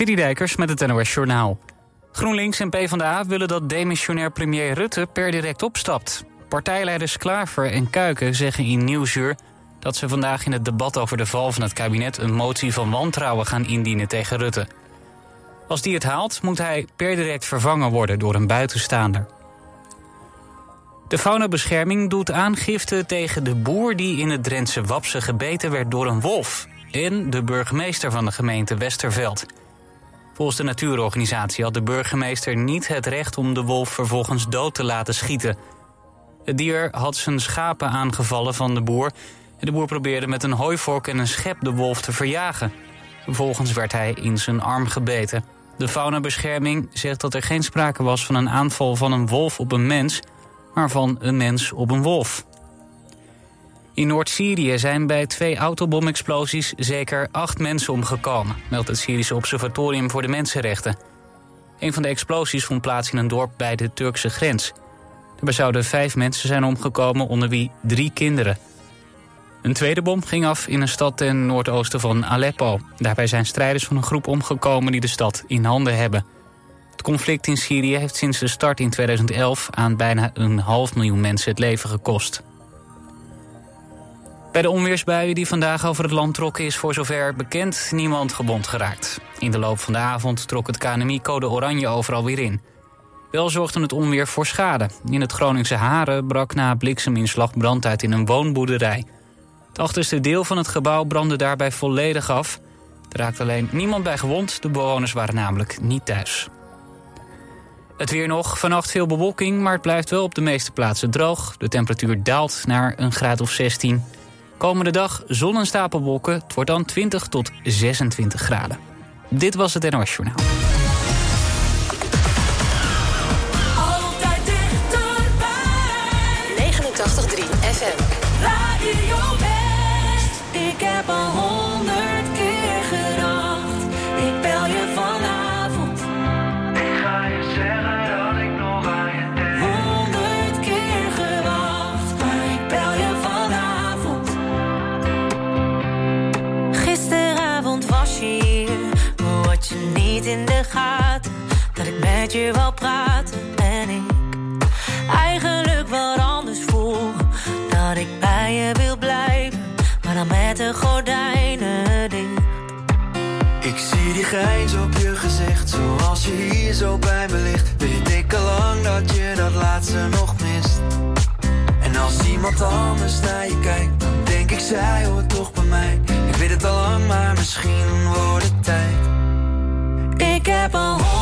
Citydijkers met het NOS Journaal. GroenLinks en PvdA willen dat demissionair premier Rutte per direct opstapt. Partijleiders Klaver en Kuiken zeggen in Nieuwsuur... dat ze vandaag in het debat over de val van het kabinet... een motie van wantrouwen gaan indienen tegen Rutte. Als die het haalt, moet hij per direct vervangen worden door een buitenstaander. De faunabescherming doet aangifte tegen de boer die in het Drentse Wapse gebeten werd door een wolf. En de burgemeester van de gemeente Westerveld. Volgens de natuurorganisatie had de burgemeester niet het recht om de wolf vervolgens dood te laten schieten. Het dier had zijn schapen aangevallen van de boer. De boer probeerde met een hooivork en een schep de wolf te verjagen. Vervolgens werd hij in zijn arm gebeten. De faunabescherming zegt dat er geen sprake was van een aanval van een wolf op een mens, maar van een mens op een wolf. In Noord-Syrië zijn bij twee autobomexplosies zeker acht mensen omgekomen, meldt het Syrische Observatorium voor de Mensenrechten. Een van de explosies vond plaats in een dorp bij de Turkse grens. Daarbij zouden vijf mensen zijn omgekomen, onder wie drie kinderen. Een tweede bom ging af in een stad ten noordoosten van Aleppo. Daarbij zijn strijders van een groep omgekomen die de stad in handen hebben. Het conflict in Syrië heeft sinds de start in 2011 aan bijna een half miljoen mensen het leven gekost. Bij de onweersbuien die vandaag over het land trokken is voor zover bekend niemand gewond geraakt. In de loop van de avond trok het KNMI code oranje overal weer in. Wel zorgde het onweer voor schade. In het Groningse Haren brak na blikseminslag brand uit in een woonboerderij. Het achterste deel van het gebouw brandde daarbij volledig af. Er raakte alleen niemand bij gewond, de bewoners waren namelijk niet thuis. Het weer nog, vannacht veel bewolking, maar het blijft wel op de meeste plaatsen droog. De temperatuur daalt naar een graad of 16. Komende dag zon en stapelwolken, het wordt dan 20 tot 26 graden. Dit was het NOS Journaal. Altijd dichterbij. 89.3 FM. Radio West. Ik heb al met je wou praten. En ik eigenlijk wat anders voel. Dat ik bij je wil blijven. Maar dan met de gordijnen dicht. Ik zie die grijns op je gezicht, zoals je hier zo bij me ligt. Weet ik al lang dat je dat laatste nog mist. En als iemand anders naar je kijkt, dan denk ik zij hoort toch bij mij. Ik weet het al lang, maar misschien wordt het tijd. Ik heb al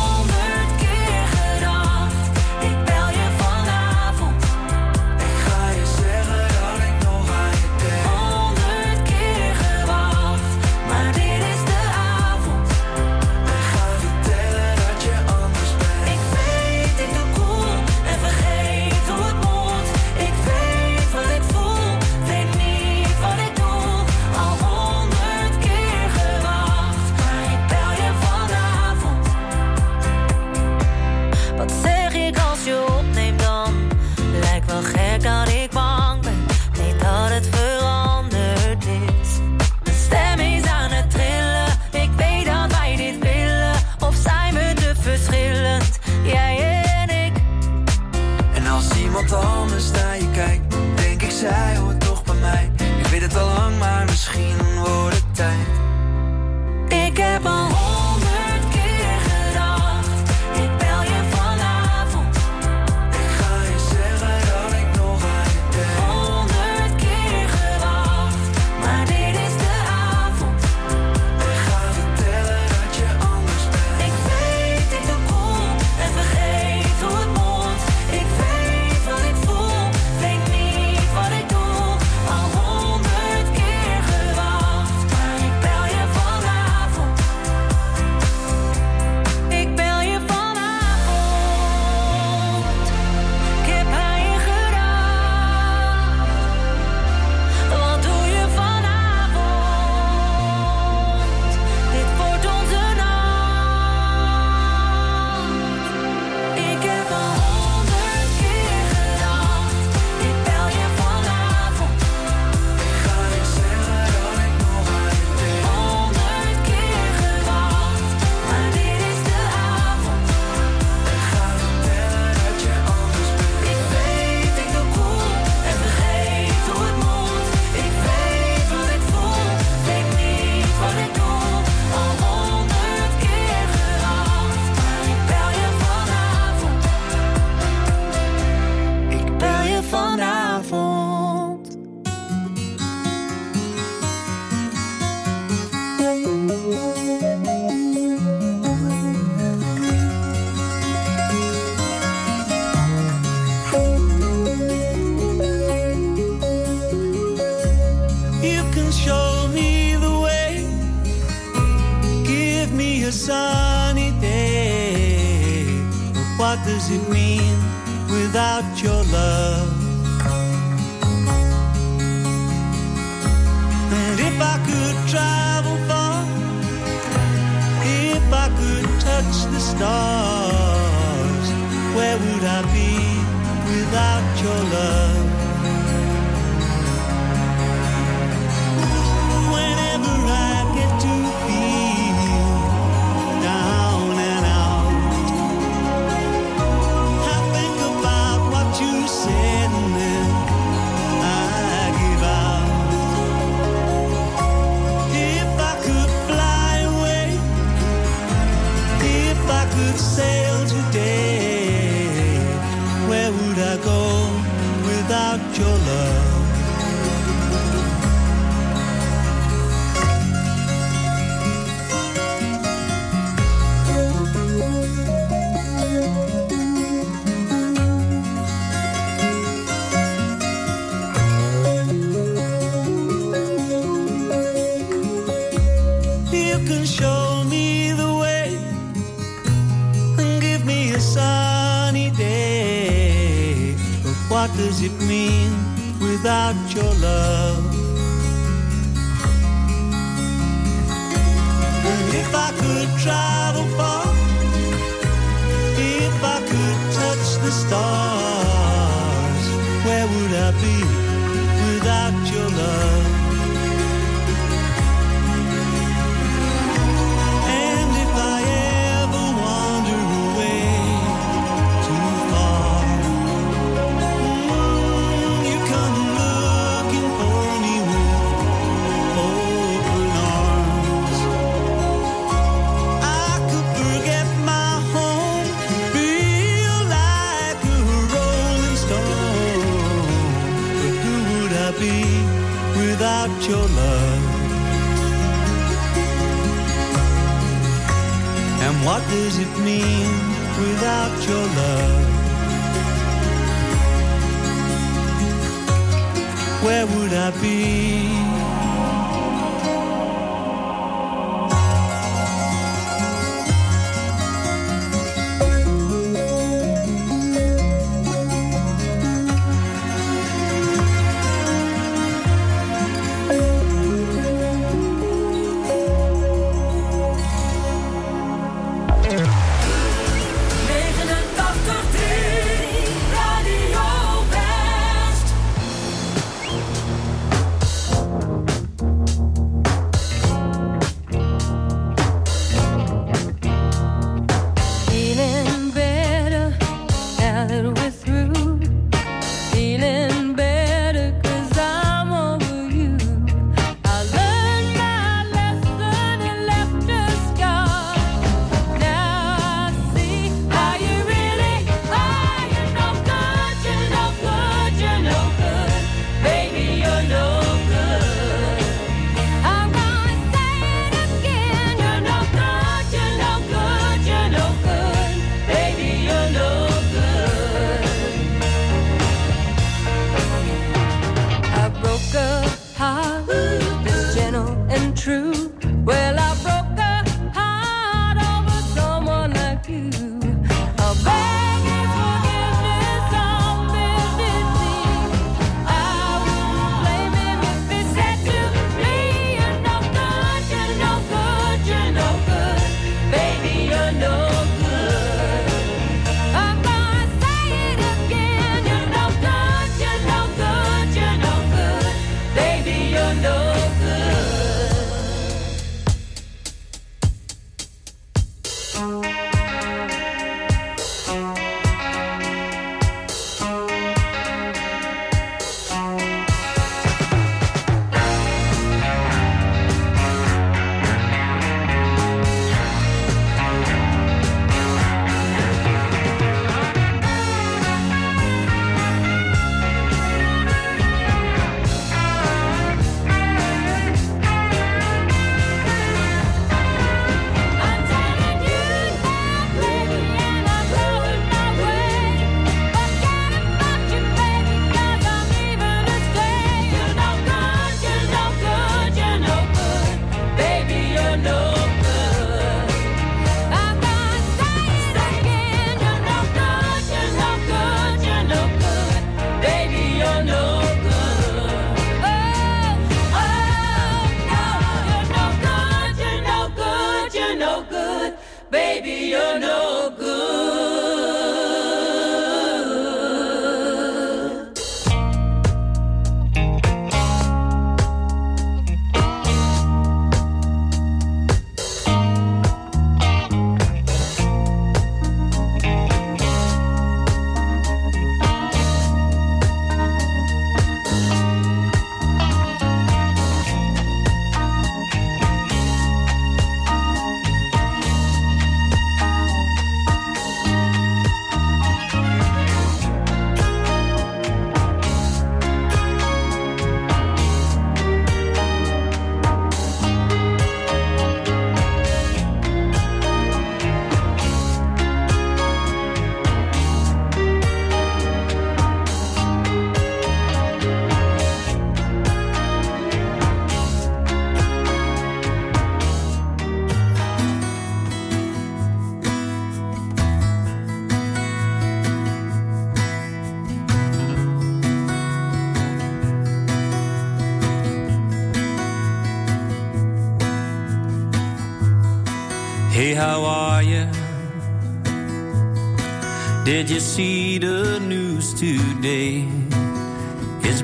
sunny day. But what does it mean without your love? And if I could travel far, if I could touch the stars, where would I be without your love? does it mean without your love? If I could travel far, if I could touch the stars.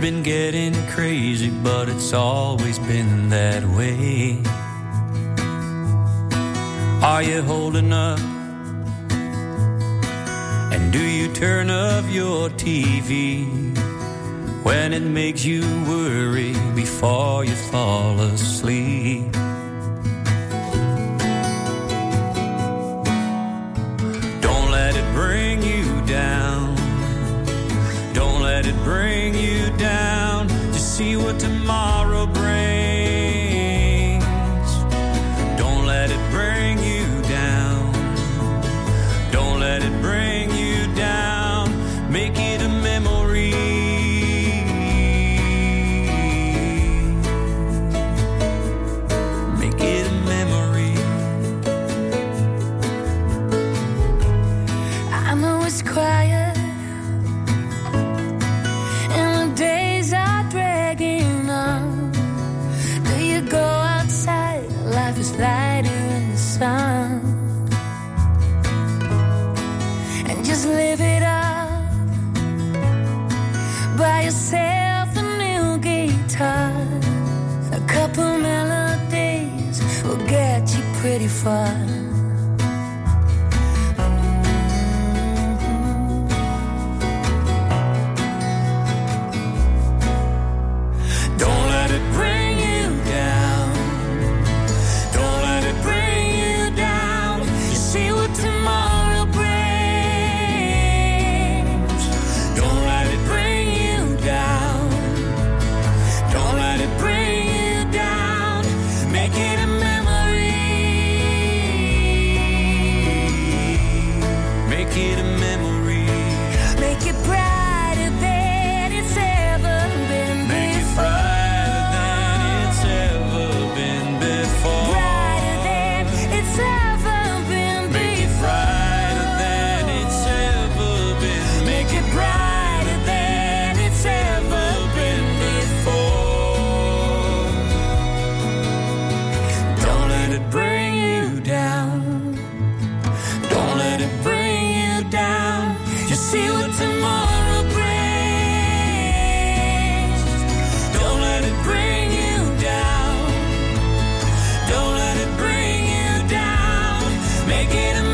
Been getting crazy, but it's always been that way. Are you holding up? And do you turn off your TV when it makes you worry before you fall asleep? Make it a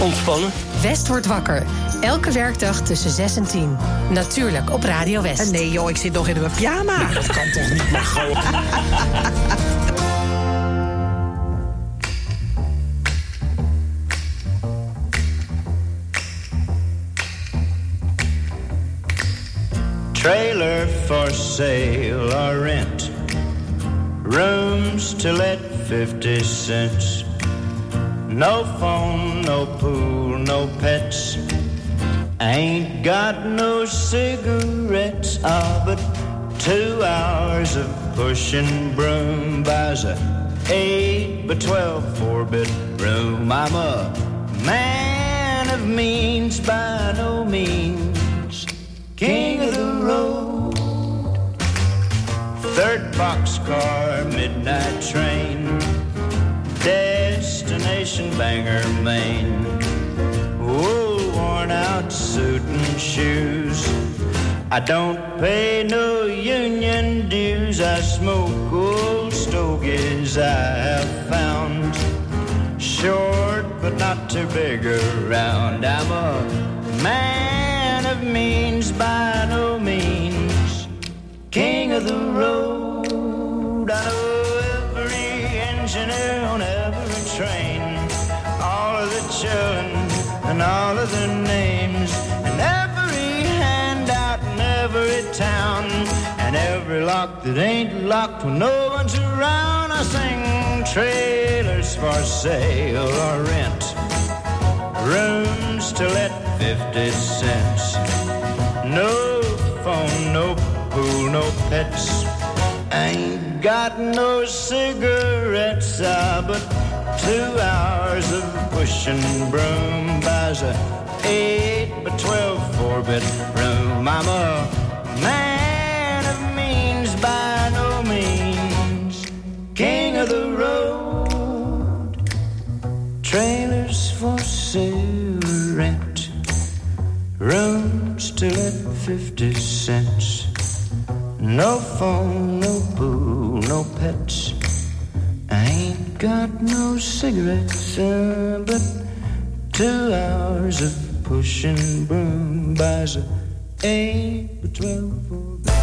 ontspannen. West wordt wakker. Elke werkdag tussen 6 en 10. Natuurlijk op Radio West. En nee joh, ik zit nog in mijn pyjama. Dat kan toch niet, Margot? Trailer for sale or rent. Rooms to let 50 cents. No phone, no pool, no pets. Ain't got no cigarettes. Ah, but two hours of pushing broom buys a eight by twelve four bit room. I'm a man of means by no means, king of the road. Third boxcar, midnight train, destination Bangor, Maine. Oh, worn out suit and shoes. I don't pay no union dues. I smoke old stogies I have found. Short but not too big around. I'm a man of means by no means. King of the road. I children and all of their names. And every handout in every town. And every lock that ain't locked when no one's around. I sing trailers for sale or rent. Rooms to let 50 cents. No phone, no pool, no pets. Ain't got no cigarettes, ah, but two hours of pushing broom buys a eight by twelve four bit room. I'm a man of means by no means, king of the road. Trailers for sale rent, rooms to let fifty cents. No phone, no pool, no pets. I ain't got no cigarettes, uh, but two hours of pushing broom buys a eight by twelve. for-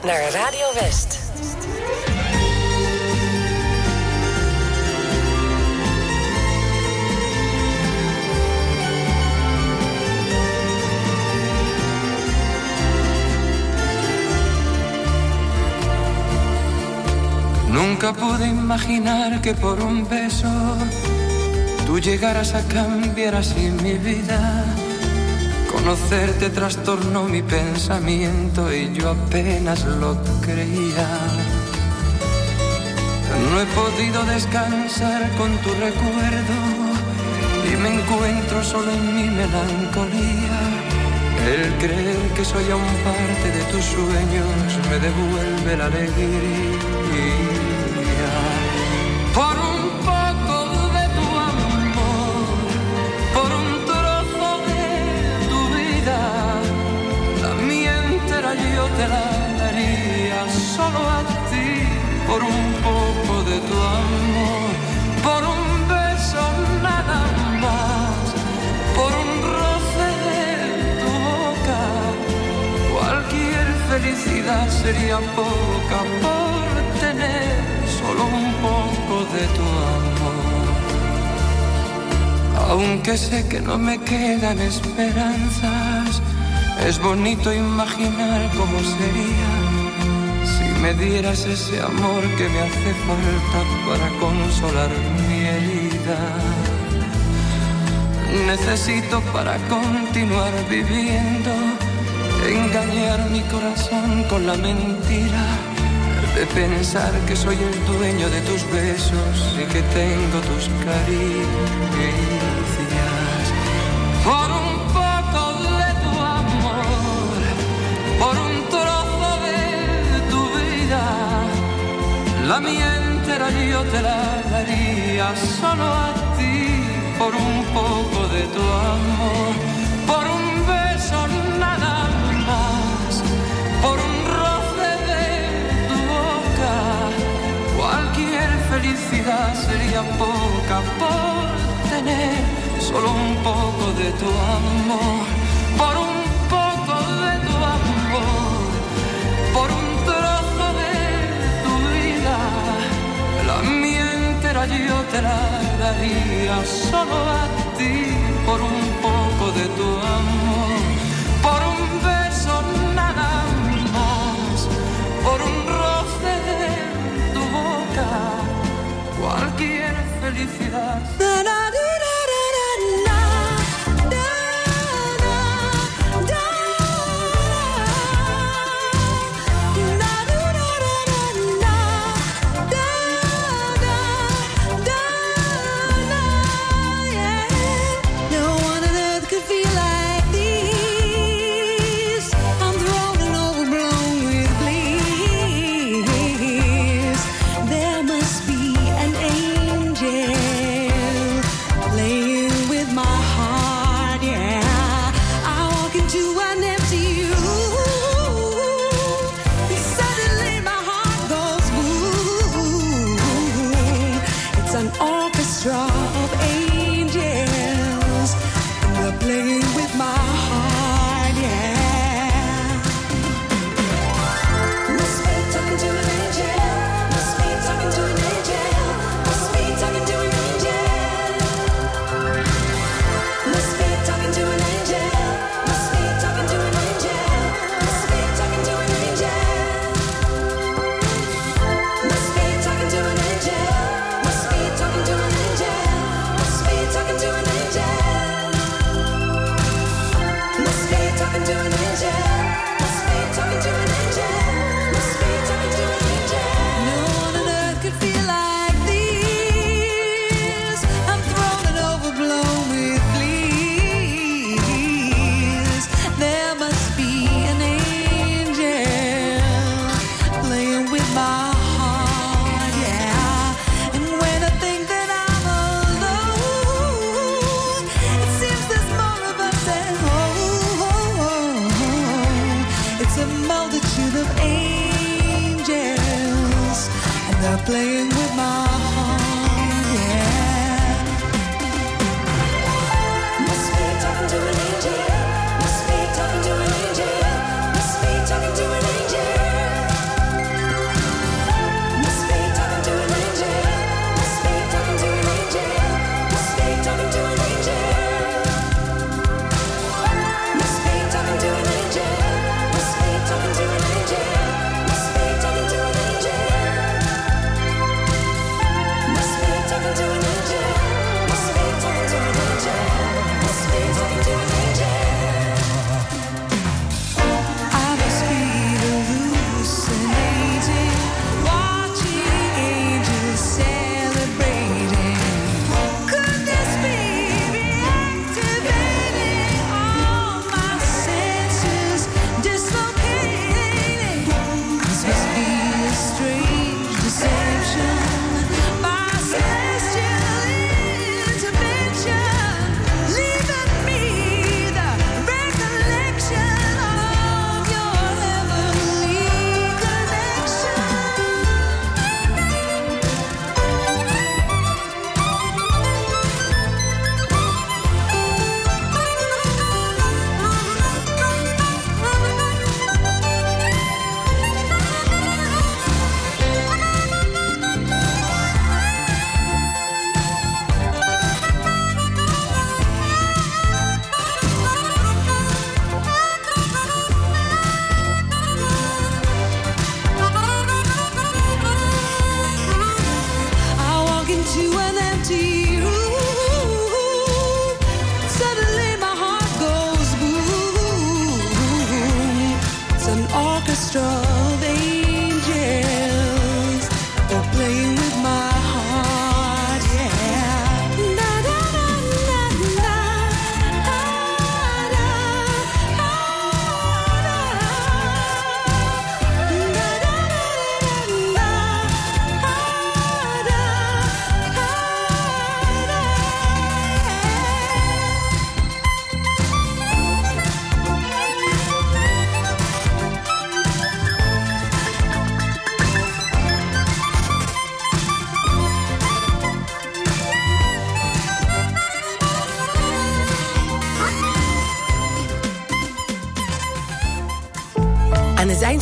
luistert Radio. Nunca pude imaginar que por un beso tú llegaras a cambiar así mi vida. Conocerte trastornó mi pensamiento y yo apenas lo creía. No he podido descansar con tu recuerdo y me encuentro solo en mi melancolía. El creer que soy aún parte de tus sueños me devuelve la alegría. Por un beso nada más, por un roce de tu boca, cualquier felicidad sería poca por tener solo un poco de tu amor. Aunque sé que no me quedan esperanzas, es bonito imaginar cómo sería me dieras ese amor que me hace falta para consolar mi herida. Necesito para continuar viviendo engañar mi corazón con la mentira de pensar que soy el dueño de tus besos y que tengo tus caricias. La mía entera yo te la daría solo a ti, por un poco de tu amor, por un beso nada más, por un roce de tu boca. Cualquier felicidad sería poca por tener solo un poco de tu amor, yo te la daría solo a ti, por un poco de tu amor, por un beso nada más, por un roce de tu boca, cualquier felicidad.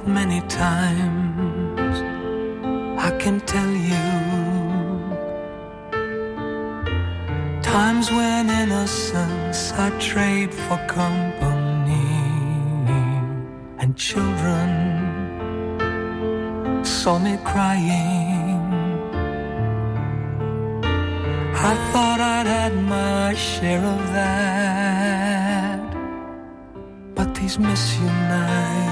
Many times, I can tell you. Times when innocence I trade for company, and children saw me crying. I thought I'd had my share of that, but these miss you nights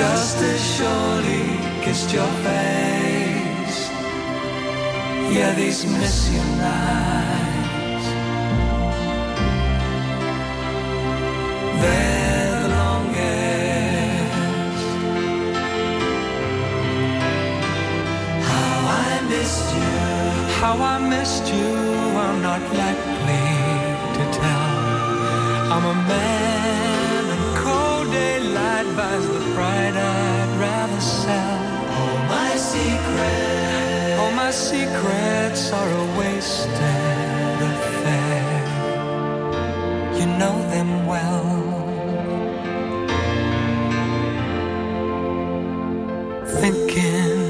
Just as surely kissed your face. Yeah, these miss you nights. They're the longest. How I missed you. How I missed you, I'm not likely to tell. I'm a man, buys the pride I'd rather sell. All my secrets, all my secrets are a wasted affair. You know them well. Thinking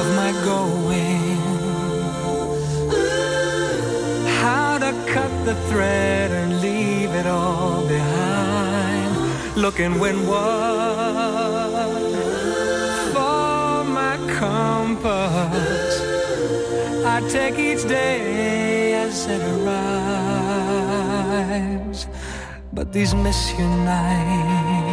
of my going, how to cut the thread and leave it all behind. Looking windward for my compass. I take each day as it arrives, but these miss you nights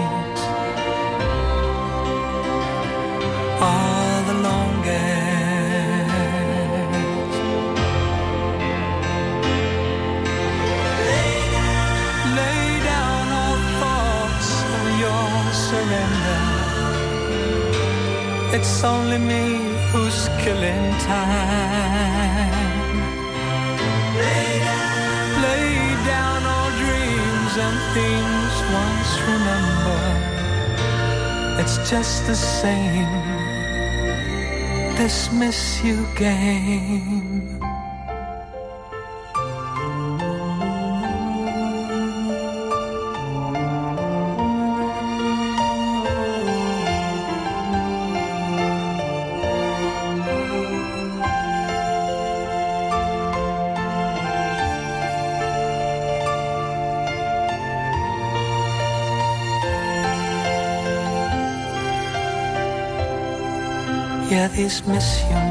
It's only me who's killing time. Lay down lay down all dreams and things once remembered. It's just the same. This miss you game. Yeah, these miss you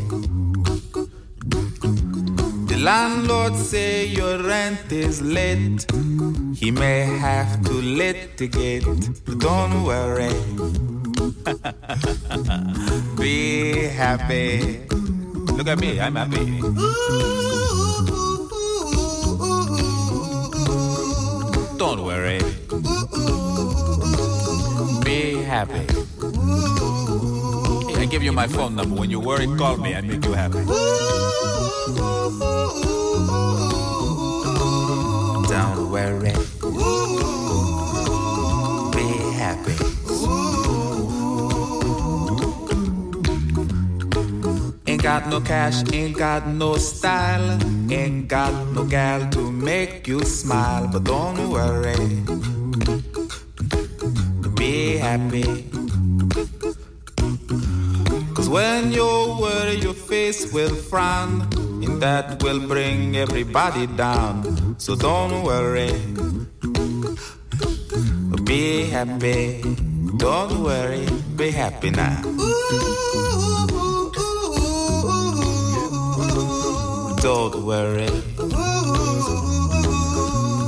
Landlord say your rent is late. He may have to litigate. But don't worry. Be happy. Look at me, I'm happy. Don't worry. Be happy. I give you my phone number. When you worry, call me. I make you happy. Don't worry. Be happy. Ain't got no cash, ain't got no style, ain't got no gal to make you smile, but don't worry. Be happy. Cause when you worry, your face will frown, and that will bring everybody down. So don't worry. Be happy. Don't worry. Be happy now. Don't worry.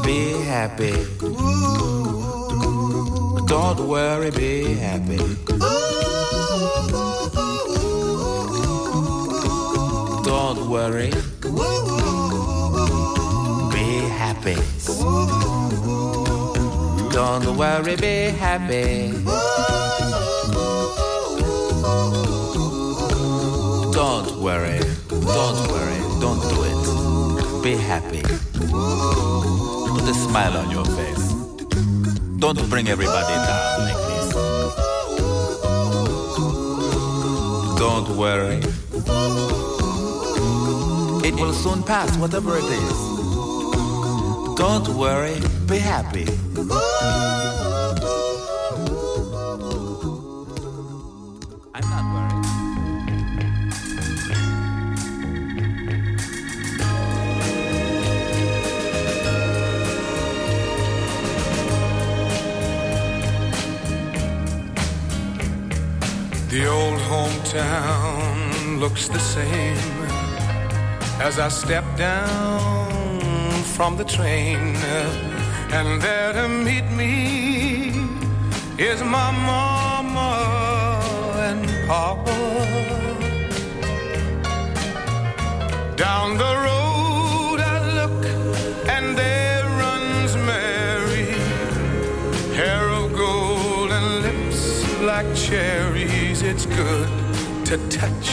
Be happy. Don't worry, be happy. Don't worry. Be happy. Don't worry, be happy. Don't worry. Don't worry. Don't do it. Be happy. Put a smile on your face. Don't bring everybody down like this. Don't worry. It will soon pass, whatever it is. Don't worry, be happy. I'm not worried. The old hometown looks the same as I step down from the train. And there to meet me is my mama and papa. Down the road I look and there runs Mary, hair of gold and lips like cherries. It's good to touch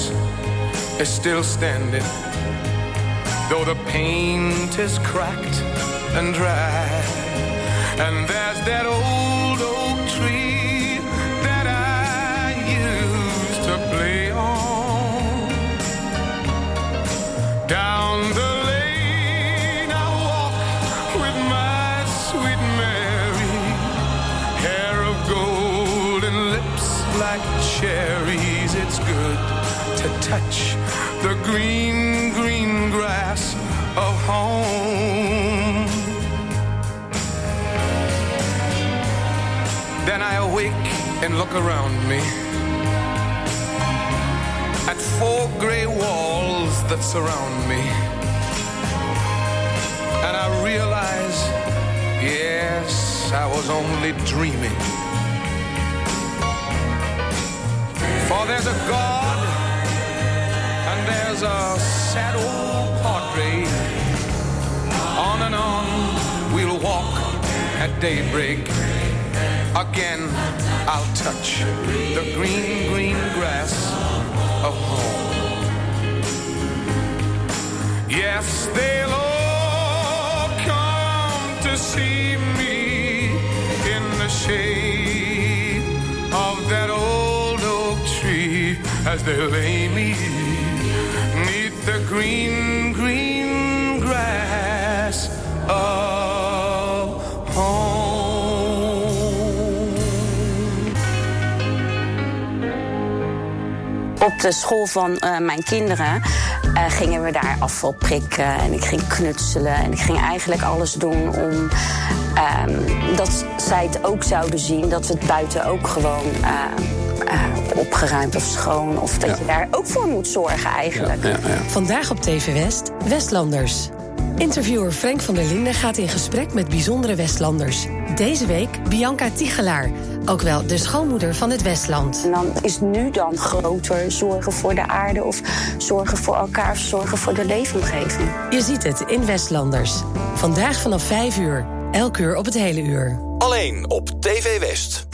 is still standing, though the paint is cracked and dry. And there's that old oak tree that I used to play on. Down the lane I walk with my sweet Mary, hair of gold and lips like cherries. It's good to touch the green, green grass of home. Then I awake and look around me at four gray walls that surround me. And I realize, yes, I was only dreaming. For there's a God there's a sad old portrait. On and on we'll walk at daybreak. Again, I'll touch the green, green grass of home. Yes, they'll all come to see me in the shade of that old oak tree as they lay me green, green grass of home. Op de school van eh, mijn kinderen eh, gingen we daar afval prikken en ik ging knutselen en ik ging eigenlijk alles doen om ehm, dat zij het ook zouden zien dat we het buiten ook gewoon eh, opgeruimd of schoon. Of dat je daar ook voor moet zorgen eigenlijk. Ja, Vandaag op TV West, Westlanders. Interviewer Frank van der Linden gaat in gesprek met bijzondere Westlanders. Deze week Bianca Tigelaar, ook wel de schoonmoeder van het Westland. En dan is nu dan groter zorgen voor de aarde of zorgen voor elkaar of zorgen voor de leefomgeving. Je ziet het in Westlanders. Vandaag vanaf 5 uur, elk uur op het hele uur. Alleen op TV West.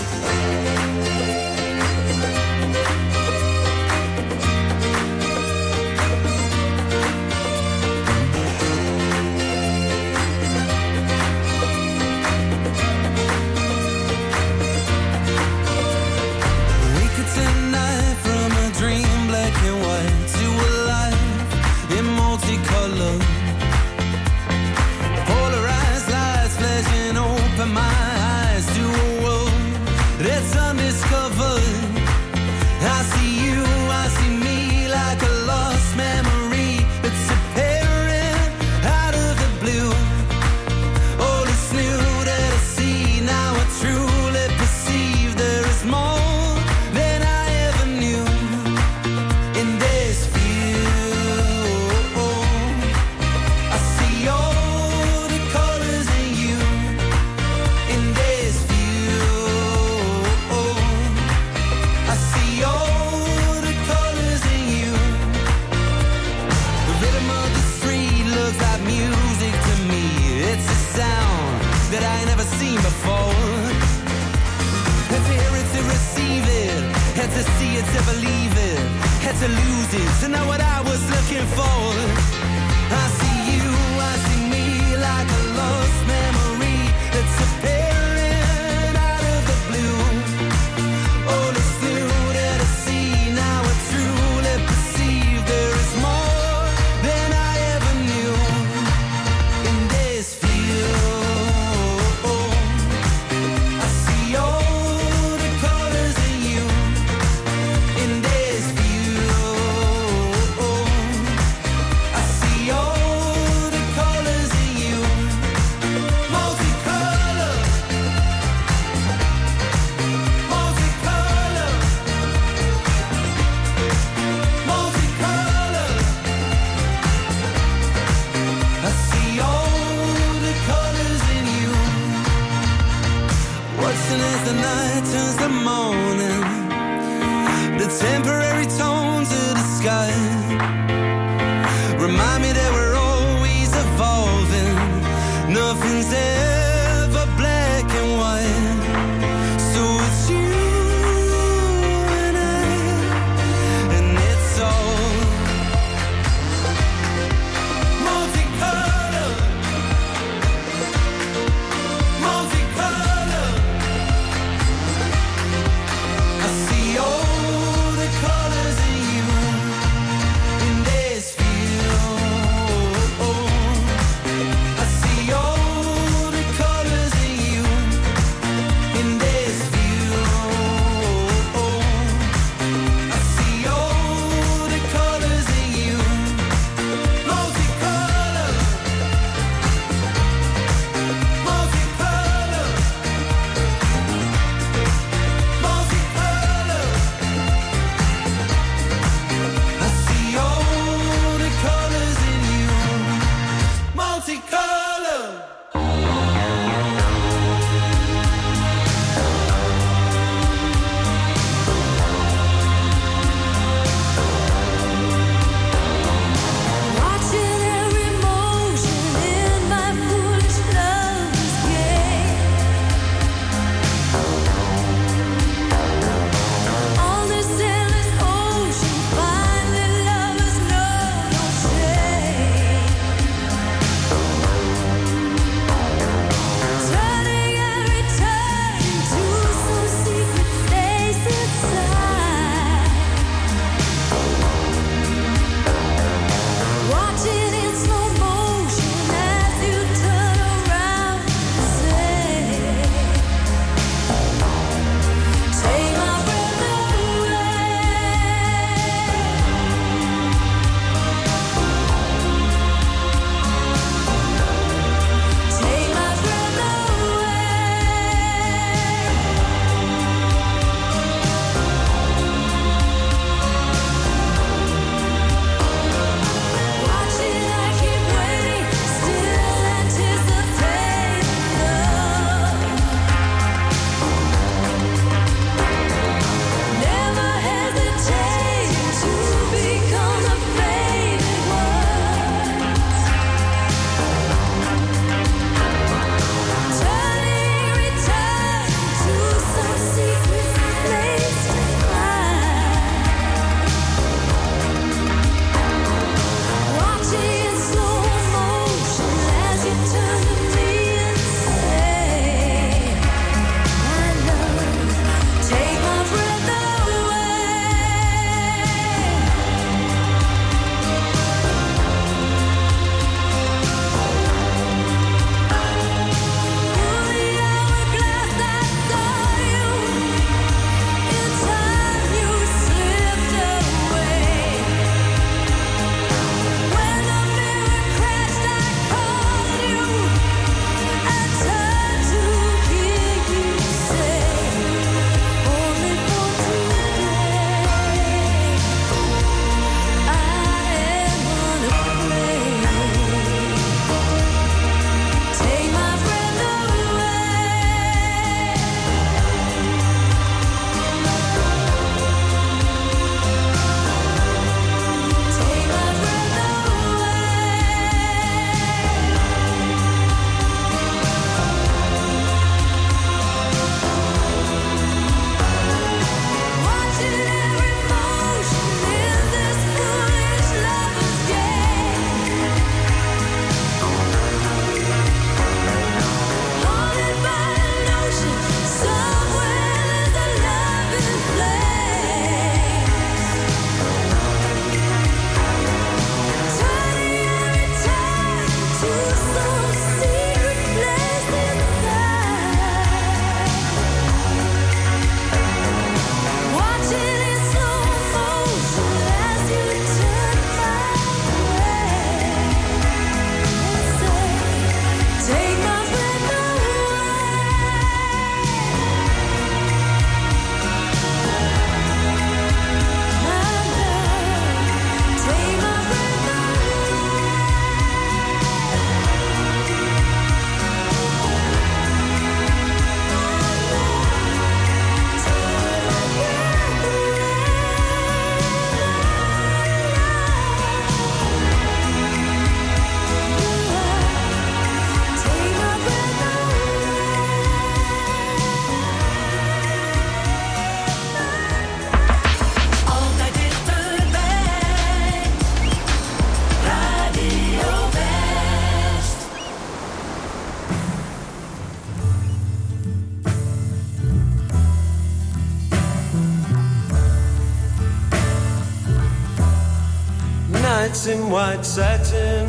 In white satin,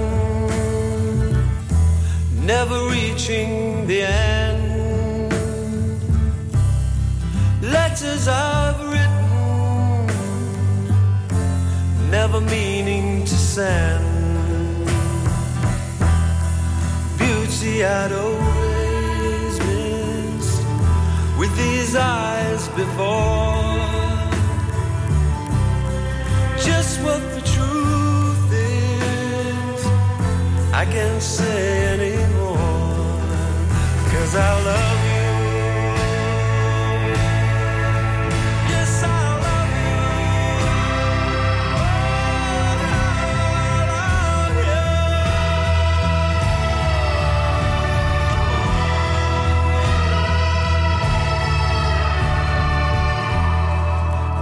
never reaching the end. Letters I've written, never meaning to send. Beauty I'd always missed with these eyes before. I can't say anymore. Cause I love you. Yes, I love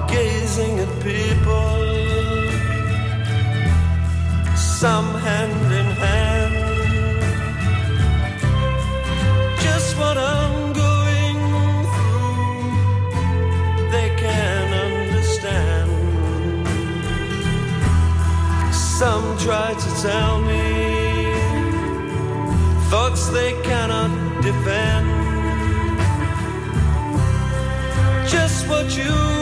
you. Gazing at people, some hand. Try to tell me thoughts they cannot defend. Just what you